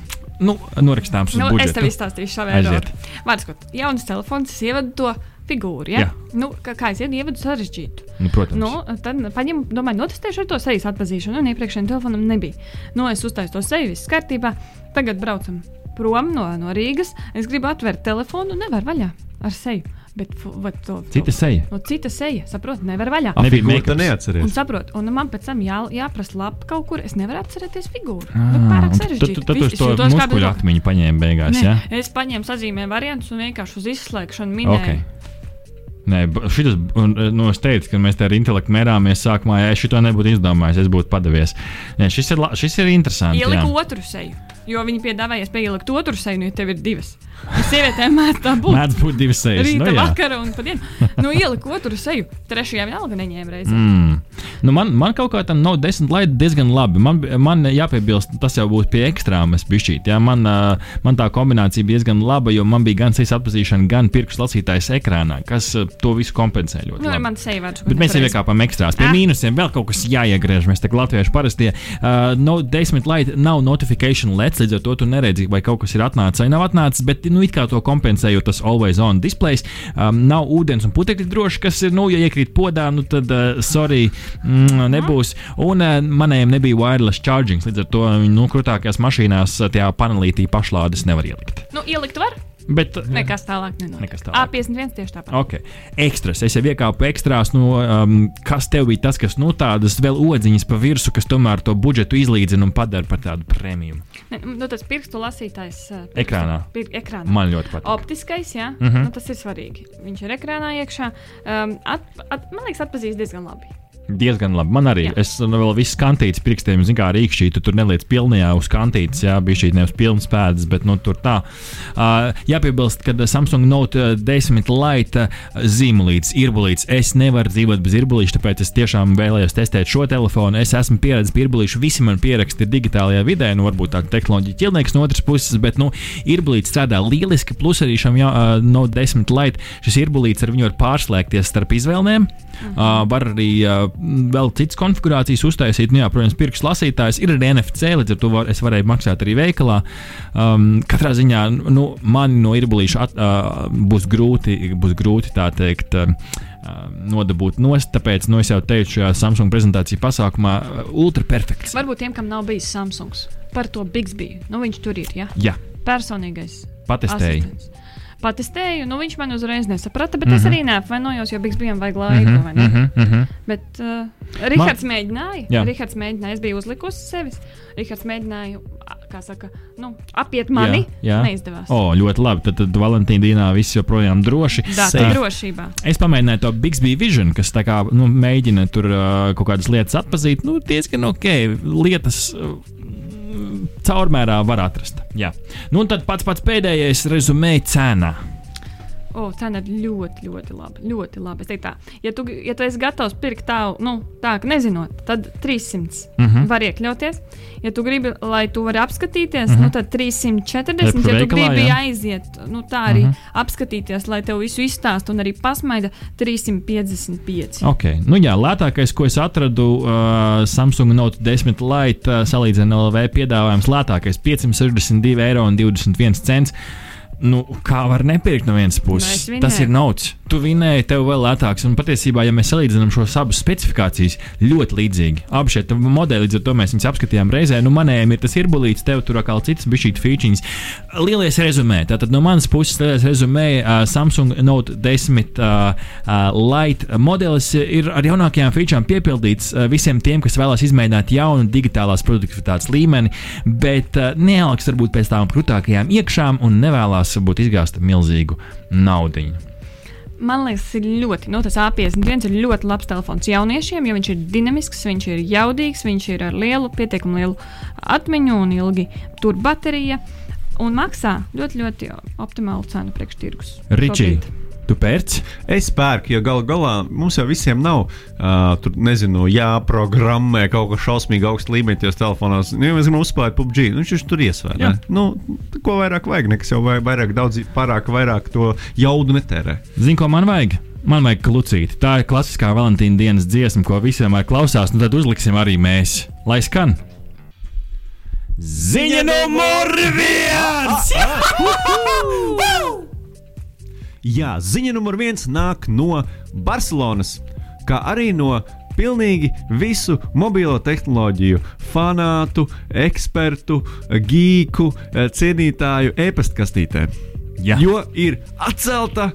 nu, norakstāms uz Nu, budžetu? es tev izstāstīšu Aiziet. veidu. Vārds, jauns telefons, es ievedu to figūru. Ja? Jā. Nu, kā, kā es ievedu sarežģītu. Nu, protams. Nu, tad paņemu, domāju, notestēšu ar to sejas atpazīšanu. Un iepriekšējiem telefonam nebija. Nu, es uztaisu to seju, viss kārtībā. Tagad braucam prom no, no Rīgas. Es gribu atvērt telefonu, nevar vaļā ar seju. Bet, vai to, Cita seja. No cita seja, saprotu, nevar vaļā. Nebija Figūru make-ups. tu Un neatceries. saprotu, un man pēc tam jā, jāprasa lapa kaut kur. Es nevaru atcerēties figūru. Ah, Bet pārāk sarežģīti. tu- Tad uz to muskuļu atmiņu paņēmi beigās. Nē, Ja? es paņēmu sazīmēju variantus un vienkārši uz izslēgšanu minēju. Okay. Nē, šitas, un, nu, es teicu, ka mēs te ar intelektu mērāmies sākumā. Ja es šo nebūtu izdomājis, es būtu padavies. Nē, šis ir, šis ir interesants. Ieliku jā. otru seju, jo viņi piedāvāja ielikt otru seju, nu, ja tev ir divas. Un sievietēm mēdz tā būt. Mēdz būt divas sejas. Rīta, nu, nu, jā. vakara un padienu. Nu, ieliku otru seju. Trešajā vienalga neņēma reizi. Mm. Nu man, man kaut kā tam no desmit laidi diezgan labi. Man, man jāpiebilst, tas jau būtu pie ekstrēmas bišķīt. Jā. Man, man tā kombinācija bija diezgan laba, jo man bija gan sejas atpazīšana, gan pirkstu lasītājs ekrānā, kas to visu kompensē ļoti Nu, labi. man seja vārds. Bet mēs jau iekāpām ekstrās. Pie Ah. mīnusiem vēl kaut kas jāiegriež. Mēs kā latvieši parasti uh, no desmit laidi nav notifikation lets, līdz ar to tu neredzi, vai kaut kas ir atnācis vai nav atnācis. Bet, nu, it kā to kompensē, jo tas always on displays. Um, nav ūdens un putekļi droši, kas ir, nu, ja iekrīt podā, nu, tad, uh, sorry, mm, nebūs. Un uh, manējiem nebija wireless charging, līdz ar to, nu, krūtākajās mašīnās uh, tajā panelītī pašlādes nevar ielikt. Nu, ielikt var, Bet, Nekas tālāk nenotiek. Nekas tālāk. A51 tieši tāpat. Ok, ekstras. Es jau iekāpu ekstrās, no, um, kas tev bija tas, kas nu, tādas vēl odziņas pa virsmu, kas tomēr to budžetu izlīdzina un padara par tādu prēmiju. Ne, nu, tas pirkstu lasītājs uh, pirkstu- Ekrānā. Pir, ekrānā. Man ļoti patīk. Optiskais, jā, Mhm. mm -hmm. nu, tas ir svarīgi. Viņš ir ekrānā iekšā. Um, at, at, man liekas, atpazīst diezgan labi. Diezgan labi. Man arī. Jā. Es nu, vēl visu kantītes pirkstiem, zinu, kā rīkšķī. Tu tur neliec pilnajā uz kantītes, jā, bija šī nevis pilnas pēdas, bet nu, tur tā. Uh, jāpiebilst, ka Samsung Note 10 Lite zīmolīts, irbulīts. Es nevaru dzīvot bez irbulīša, tāpēc es tiešām vēlējos testēt šo telefonu. Es esmu pieredzējis pie irbulīša. Visi man pieraksti ir digitālajā vidē, nu varbūt tā tehnoloģija ķilnieks no otras puses, bet nu, irbulīts strādā lieliski. Plus arī šam jā, uh, Note 10 Lite šis irbulīts ar viņu var pārslēgties starp izvēlēm. Uh, var arī uh, vēl citas konfigurācijas uztaisīt. Nu, jā, protams, pirksts lasītājs ir arī NFC, līdz ar to var, es varēju maksāt arī veikalā. Um, katrā ziņā nu, man no irbulīša at, uh, būs, grūti, būs grūti tā teikt. Uh, Nodabūt nost, tāpēc, nu, es jau teicu, šajā Samsung prezentācijas pasākumā, ultra perfekts. Varbūt tiem, kam nav bijis Samsungs, par to Bixby. Nu, viņš tur ir. Ja? Jā, Personīgais. patestēju. asistents. Patestēju, nu viņš man uzreiz nesaprata, bet Mhm. mm -hmm. es arī neapvainojos, jo Bixbyam vajag laiku. Mhm, vai ne? mhm, mhm. Bet uh, Rihards mēģināja. Jā. Rihards mēģināja. Es biju uzlikusi sevis. Rihards mēģināja, kā saka, nu, apiet mani. Jā, jā. Neizdevās. O, ļoti labi. Tad, tad Valentīna dienā viss joprojām droši. Tā ir drošībā. Es pamēģināju to Bixby Vision, kas tā kā, nu, mēģina tur uh, kaut kādas lietas atpazīt. Nu, diezgan ok. Lietas uh, caurmērā var atrast. Jā. Nu, un tad pats pats pēdējais rezumē cena. O, cena ir ļoti, ļoti laba. Ļoti laba. Es teiktu, tā, ja tu, ja tu esi gatavs pirkt tādu, nu, tā, nezinot, tad 300 Mhm. uh -huh. var iekļauties. Ja tu gribi, lai tu vari apskatīties, Mhm. -huh. nu, tad 340. Ja tu veikalā, gribi jā. aiziet, nu, tā arī Mhm. -huh. apskatīties, lai tev visu izstāst un arī pasmaida 355. Okay. Nu, jā, lētākais, ko es atradu, uh, Samsung Note 10 Lite uh, salīdzinājumā LV piedāvājums, lētākais 562,21 eiro. Nu, kā var nepirkt no vienas Nu, puses? es vinēju. Tas ir nauds. Tu vinēji, tev vēl lētāks. Un patiesībā, ja mēs salīdzinām šos abus specifikācijas, ļoti līdzīgi. Abi šie modeļi, līdz ar to mēs viņus apskatījām reizē. Nu, manējiem ir tas ir bulīts, tev tur atkal citas bišķīt features. Lielais rezumē. Tātad no manas puses lielais rezumē uh, Samsung Note 10 uh, uh, Lite modelis ir ar jaunākajām featurēm piepildīts uh, visiem tiem, kas vēlās izmēģināt jaunu digitālās produktivitātes līmeni, bet uh, nealks varbūt pēc tām krūtākajām iekšām un nevēlas varbūt izgāzt milzīgu naudu. Man liekas, ir ļoti, nu, tas A51 ir ļoti labs telefons jauniešiem, jo viņš ir dinamisks, viņš ir jaudīgs, viņš ir ar lielu, pietiekami lielu atmiņu un ilgi tur baterija. Un maksā ļoti, ļoti optimālu cenu priekš tirgus. Ričī. Tu pērci? Es pērku, jo galu galā mums jau visiem nav, uh, tur nezinu, jāprogrammē kaut kas šausmīgi augsts līmenis tajos telefonos. Nu, mēs gribam uzspēlēt PUBG, nu, viņš tur ne? Nu, ko vairāk vajag, nekas jau vai- vairāk, daudz, pārāk vairāk to jaudu netērē. Zini, ko man vajag? Man vajag klucīt. Tā ir klasiskā Valentīna dienas dziesma, ko visiem vienmēr klausās. Nu tad uzliksim arī mēs. Lai skan! Ziņa numur viens! Jā, ziņa numur viens nāk no Barcelonas, kā arī no pilnīgi visu mobilo tehnoloģiju fanātu, ekspertu, gīku, eh, cienītāju e-pastkastītēm. Jo ir atcelta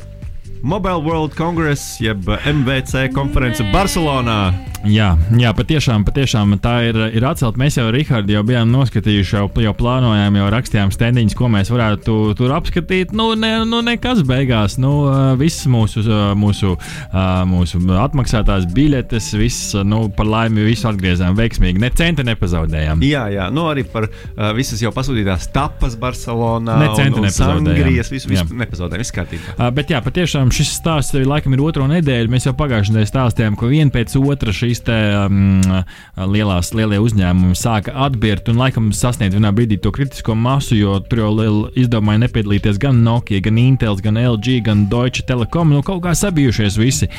Mobile World Congress, jeb MVC konference Barcelonā. Jā, jā patiešām, patiešām tā ir, ir atcelta. Mēs jau ar Rahādu jau bijām noskatījuši, jau, jau plānojām, jau rakstījām stendiņus, ko mēs varētu tur apskatīt. Nu, ne, nu nekas beigās. Nu, viss mūsu, mūsu, mūsu atmaksātās biļetes, viss, nu, par laimi, visu atgriezām veiksmīgi. Ne centa nepazaudējām. Jā, jā, nu arī par uh, visas jau pasūtītās tapas Barcelonā. Ne un nepazaudējām. Sangrijas, visu, visu nepazaudējām, viss kārtībā. Uh, bet jā, patiešām šis stāsts jau laikam ir otro nedēļu. Mēs jau pagājušajā nedēļā stāstījām, ka viena pēc otras šīs te, um, lielās, lielie uzņēmumi sāka atbirt un laikam sasniedz vienā brīdī to kritisko masu, jo tur jau izdomāja nepiedalīties gan Nokia, gan Intel, gan LG, gan Deutsche Telekom. Nu, kaut kā sabijušies visi.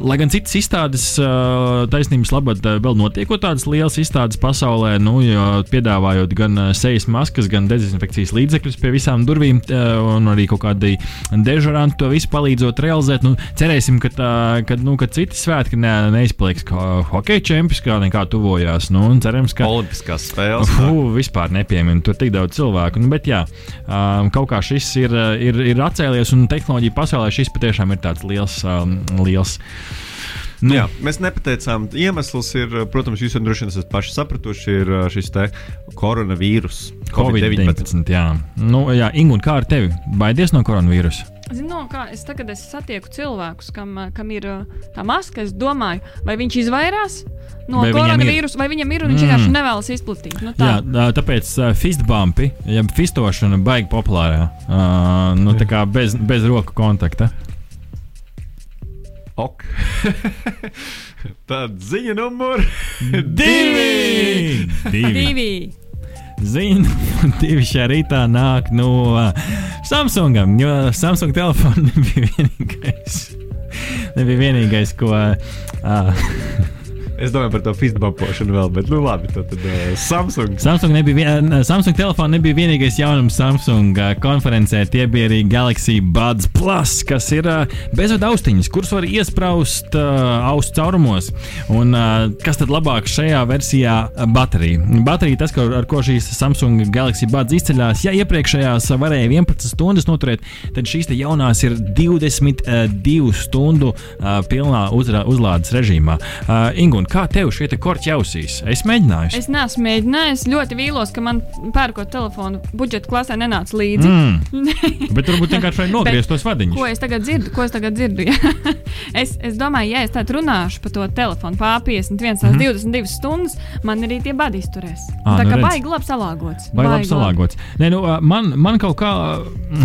Lai gan citas izstādes, uh, taisnības labad, uh, vēl notiekot tādas lielas izstādes pasaulē, nu, jo piedāvājot gan uh, sejas maskas, gan dezinfekcijas līdzekļus pie visām durvīm, un arī kaut kādi dežuranti to visu palīdzot realizēt. Nu, cerēsim, ka, tā, ka, nu, ka citi svētki ne, neizpaliks kā, hokeja čempions kā nekā tuvojās. Nu, un cerams, ka Olimpiskās spēles. Fū, vispār nepieminu, tur tik daudz cilvēku. Nu, bet jā, um, kaut kā šis ir, ir, ir atcēlies, un tehnoloģija pasaulē šis patiešām ir tāds liels. Um, liels Nu, jā, mēs nepateicām, iemesls ir, protams, jūs jau droši vien esat paši sapratuši, ir uh, šis te koronavīrus. Covid-19. Jā, nu, jā Ingu, kā ar tevi? Baidies no koronavīrusa? Zinu, no, kā es tagad es satieku cilvēkus, kam, uh, kam ir uh, tā maska. Es domāju, vai viņš izvairās no koronavīrusa, vai viņam ir un viņš Mm. vienkārši nevēlas izplatīt. Nu, tā. Jā, tā- tāpēc uh, fistbumpi, ja fistošana baigi populārā. Uh, nu, tā kā bez, bez roku kontakta. Ok. Tad ziņa numur Divi! Divi! Divi. Zinu, divi šajā rītā nāk no uh, Samsungam, jo Samsung telefons nebija vienīgais. Nebija vienīgais, ko. Uh, Es domāju par to fistbumpošanu vēl, bet nu labi, tad, uh, Samsung. Samsung, nebija, vien, Samsung telefons nebija vienīgais jaunums Samsung uh, konferencē. Tie bija arī Galaxy Buds Plus, kas ir uh, bezvadu austiņas, kuras var iesprāst uh, austu caurumos. Un uh, kas tad labāk šajā versijā? Baterija. Baterija tas, ar ko šīs Samsung Galaxy Buds izceļas. Ja iepriekšējās varēja 11 stundas noturēt, tad šīs jaunās ir 22 stundu uh, pilnā uzlādes režīmā. Uh, Ingun, kā tev šie te korķi ausīs? Es mēģināju. Es neesmu mēģinājis. Ļoti vīlos, ka man pērkot telefonu budžeta klasē nenāca līdzi. Mm. Bet varbūt vienkārši nogriezt tos vadiņus. Ko es tagad dzirdu? Ko es tagad dzirdu? Jā. es, es domāju, ja es tādu runāšu par to telefonu pār 51, tās Mhm. 22 stundas, man arī tie badi izturēs. Ā, Tā nu kā redz. baigi labi salāgots. Vai labi salāgots? Nē, nu, man, man kaut kā,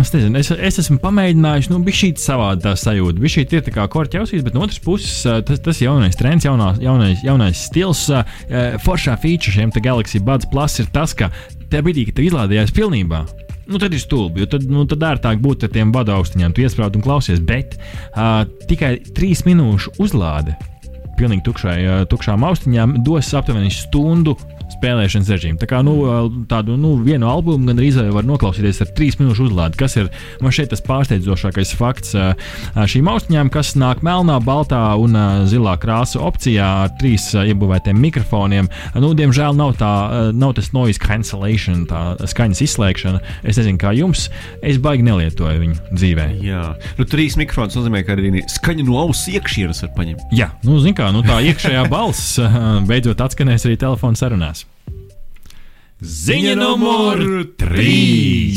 es nezinu, es, es esmu pamēģinājis, nu, bija šī savāda sajūta. Bija šī ir tā kā korķausīs, bet no otras puses tas, tas jaunais trends, jaunā, jaunais, jaunais stils, ā, ā, foršā feature šiem Galaxy Buds Plus ir tas, ka tajā brīdī, kad izlādējās pilnībā. Nu, tad ir stulbi, tad, nu, tad ērtāk būtu ar tiem vadu austiņiem, tu iesprādi un klausies. Bet uh, tikai trīs minūšu uzlāde pilnīgi tukšai, ā, tukšām austiņām dos aptuveni stundu spēlēšanas režīmu. Tā kā nu, tādu nu, vienu albumu gan arī var noklausīties ar trīs minūšu uzlādi, kas ir man šeit tas pārsteidzošākais fakts šīm austiņām, kas nāk melnā, baltā un zilā krāsa opcijā ar trīs iebūvētiem mikrofoniem. Nu, diemžēl nav, tā, nav tas noise cancellation, tā skaņas izslēgšana. Es nezinu, kā jums, es baigi nelietoju viņu dzīvē. Jā, nu, trīs mikrofons nozīmē, ka arī skaņa no auss iekšienes var paņemt. Jā, nu, zin kā, nu, tā iekšējā balss beidzot atskanēs arī telefona sarunās. Ziņa numur 3.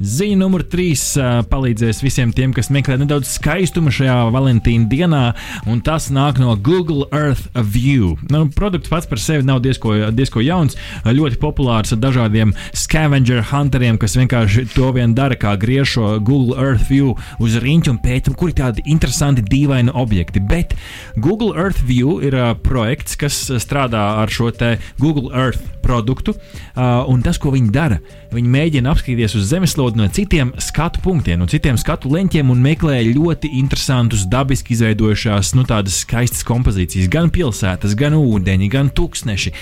Ziņa numur 3 palīdzēs visiem tiem, kas meklē nedaudz skaistuma šajā Valentīna dienā, un tas nāk no Google Earth View. Nu, produkts pats par sevi nav diezko, diezko jauns, ļoti populārs ar dažādiem scavenger hunteriem, kas vienkārši to vien dara, kā griež šo Google Earth View uz riņķa un pēta, kur ir tādi interesanti, dīvaini objekti. Bet Google Earth View ir uh, projekts, kas strādā ar šo te Google Earth produktu, uh, un tas, ko viņi dara, viņi mēģina apskatīties uz zemeslodi no citiem skatu punktiem, no citiem skatu leņķiem un meklē ļoti interesantus, dabiski izveidojušās, nu, tādas skaistas kompozīcijas, gan pilsētas, gan ūdeņi, gan tūkstneši.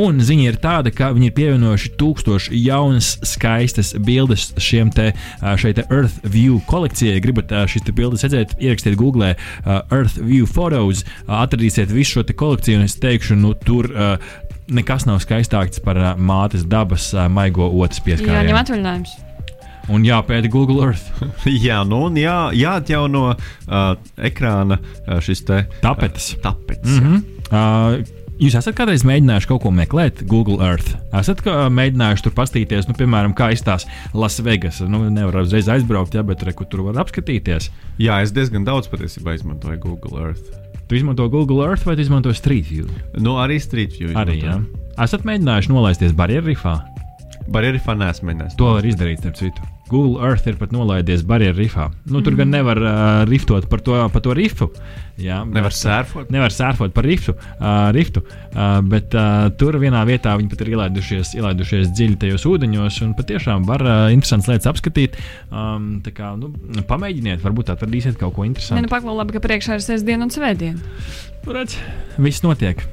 Un ziņa ir tāda, ka viņi ir pievienojuši tūkstoši jaunas, skaistas bildes šiem te, ā, šai te Earth View kolekcijai. Gribat ā, šīs bildes redzēt, ierakstiet Google uh, Earth View Photos, atradīsiet visu šo kolekciju, un es teikšu, nu, tur uh, nekas nav skaistāks par ā, mātes dabas ā, maigo otras Jā, ņem pieskārienu. atvaļinājums. Un jāpēta Google Earth. Jā, nu, un jā, jāatjauno uh, ekrāna uh, šis te Tapetes. Uh, tapets. Mm -hmm. uh, Jūs esat kādreiz mēģinājuši kaut ko meklēt Google Earth? Esat kā, mēģinājuši tur paskatīties, nu, piemēram, kā izstāsta Lasvegas. Nu, nevar uzreiz aizbraukt, ja, bet re, kur tur var apskatīties. Jā, es diezgan daudz patiesībā izmantoju Google Earth. Tu izmanto Google Earth vai izmanto Street View? Nu, arī Street View. Arī, jā. Esat mēģinājuši nolaisties barjeru rifā? Barjeri fan nesmu mēģinājis. To var izdarīt, starp citu. Google Earth ir pat nolaidies barjeru rifā. Nu, tur gan nevar uh, riftot par to, par to rifu. Jā, Nevar sērfot. Nevar sērfot par riftu, uh, riftu uh, bet uh, tur vienā vietā viņi pat ir ielaidušies, ielaidušies dziļi tajos ūdeņos un patiešām var uh, interesantas lietas apskatīt. Um, tā kā, nu, pamēģiniet, varbūt atradīsiet kaut ko Nē, nu, interesantu. paklau labi, ka priekšā ir sestdiena un svētdiena. Nu, redz, viss notiek.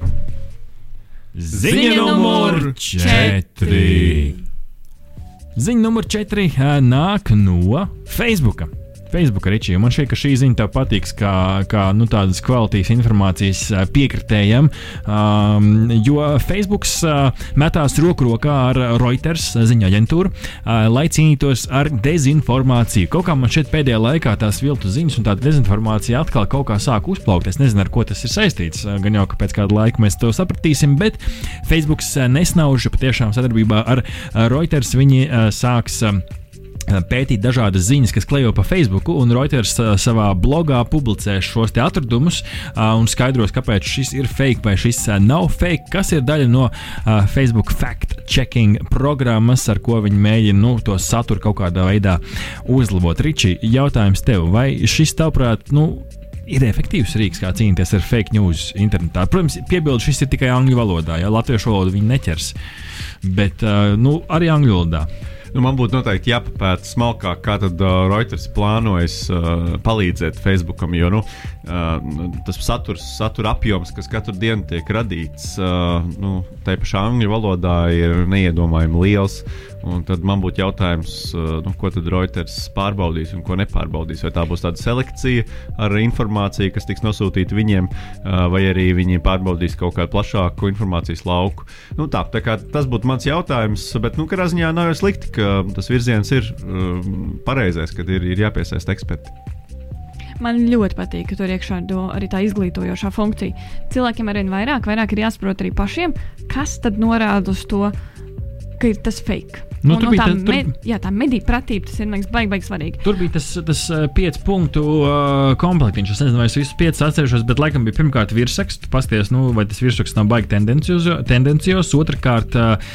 Ziņa numur četri. Ziņa numur 4 nāk no Facebook. Facebook, Ričī. Man šķiet, ka šī ziņa tev patiks kā, kā nu, tādas kvalitātes informācijas uh, piekritējam, um, jo Facebook uh, metās roku rokā ar Reuters ziņā aģentūru, uh, lai cīnītos ar dezinformāciju. Kaut kā man šķiet pēdējā laikā tās viltu ziņas un tā dezinformācija atkal kaut kā sāk uzplaukt. Es nezinu, ar ko tas ir saistīts. Gan jau, ka pēc kāda laika mēs to sapratīsim, bet Facebook nesnauž patiešām sadarbībā ar Reuters. Viņi sāks pētīt dažādas ziņas, kas klejo pa Facebook, un Reuters savā blogā publicē šos atradumus un skaidros, kāpēc šis ir fake vai šis nav fake, kas ir daļa no Facebook fact-checking programmas, ar ko viņi mēģina nu, to saturu kaut kādā veidā uzlabot. Ričī, jautājums tev, vai šis tavuprāt, nu, ir efektīvs rīks, kā cīnīties ar fake news internetā. Protams, piebildu, šis ir tikai angļu valodā, ja latviešu valodu viņi neķers, bet uh, nu, arī angļu valodā. Nu, man būtu noteikti jāpapēta smalkāk, kā tad uh, Reuters plānojas uh, palīdzēt Facebookam, jo nu, tas saturs, satura apjoms, kas katru dienu tiek radīts, uh, nu, tā pašā angļu valodā ir neiedomājami liels. Un tad man būtu jautājums, uh, nu, ko tad Reuters pārbaudīs un ko nepārbaudīs. Vai tā būs tāda selekcija ar informāciju, kas tiks nosūtīta viņiem, uh, vai arī viņi pārbaudīs kaut kādu plašāku informācijas lauku. Nu, tā, tā tas būtu mans jautājums, bet nu, katrā ziņā nav jau slikti, ka tas virziens ir uh, pareizais, kad ir, ir jāpiesaista eksperti. Man ļoti patīk, ka tur iekšā ir arī tā izglītojošā funkcija. Cilvēkiem arvien vairāk, vairāk ir jāsaprot arī pašiem, kas tad norāda uz to, ka ir tas fake. Nu, un, un tā, tas, tur... med, jā, tā mediju pratība, tas ir liekas, baigi, baigi svarīgi. Tur bija tas, tas uh, piecu punktu uh, komplektiņš. Es nezinu, vai es visus piecus atceršos, bet laikam bija pirmkārt virsraksts. Pasties, nu, vai tas virsraksts nav baigi tendencios. Otrakārt, uh,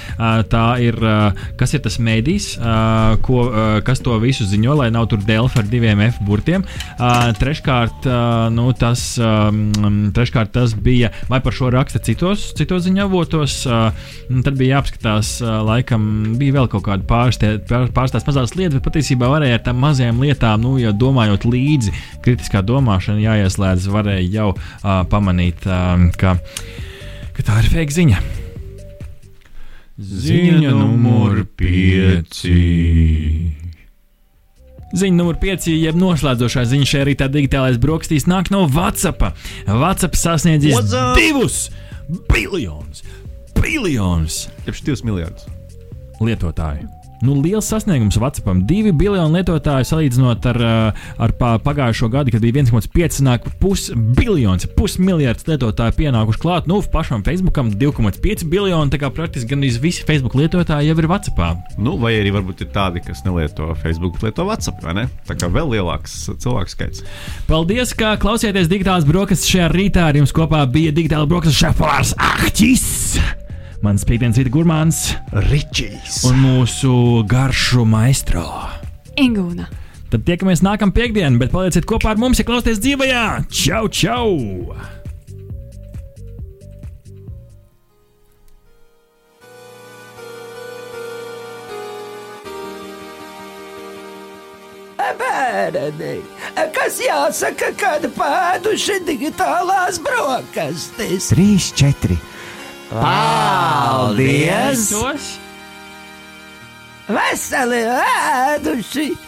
tā ir, uh, kas ir tas medijs, uh, ko, uh, kas to visu ziņo, lai nav tur Delfa ar diviem F burtiem. Uh, treškārt, uh, nu, tas, um, treškārt, tas bija, vai par šo raksta citos, citos ziņavotos. Uh, tad bija jāapskatās, uh, laikam, bija vēl kaut kaut kādu pārstāst mazās lietas, bet patiesībā varēja ar tām mazajām lietām, nu, jau domājot līdzi, kritiskā domāšana jāieslēdz, varēja jau uh, pamanīt, uh, ka, ka tā ir fake ziņa. Ziņa numur 5. Ziņa numur 5, jeb noslēdzošā ziņa šajā rītā digitālais brokastīs nāk no WhatsApp. WhatsApp sasniedzis divus biljonus. Biljonus! Jeb 2 miljardus lietotāju. Nu, liels sasniegums WhatsAppam. Divi biljoni lietotāju salīdzinot ar, eh, ar pagājušo gadu, kad bija 1,5 nāk pusbiljons, pusmiljards lietotāju pienākuši klāt. Nu, pašam Facebookam 2,5 biljoni, tā kā praktiski gan visi Facebook lietotāji jau ir WhatsAppā. Nu, vai arī varbūt ir tādi, kas nelieto Facebook, lieto WhatsApp, vai ne? Tā kā vēl lielāks cilvēku skaits. Paldies, ka klausieties digitālās brokastis šajā rītā. Ar jums kopā bija digitāla brokastis šefpavārs Ahtis! mans piekdienas rīta gurmāns Ričijs un mūsu garšu maistro Ingūna. Tad tiekamies nākamā piekdiena, bet palieciet kopā ar mums, ja klausāties dzīvajā! Čau, čau! bērni, kas jāsaka, kad pēduši digitālās brokastis. 3, 4. Paldies! Paldies! Veseli ēduši!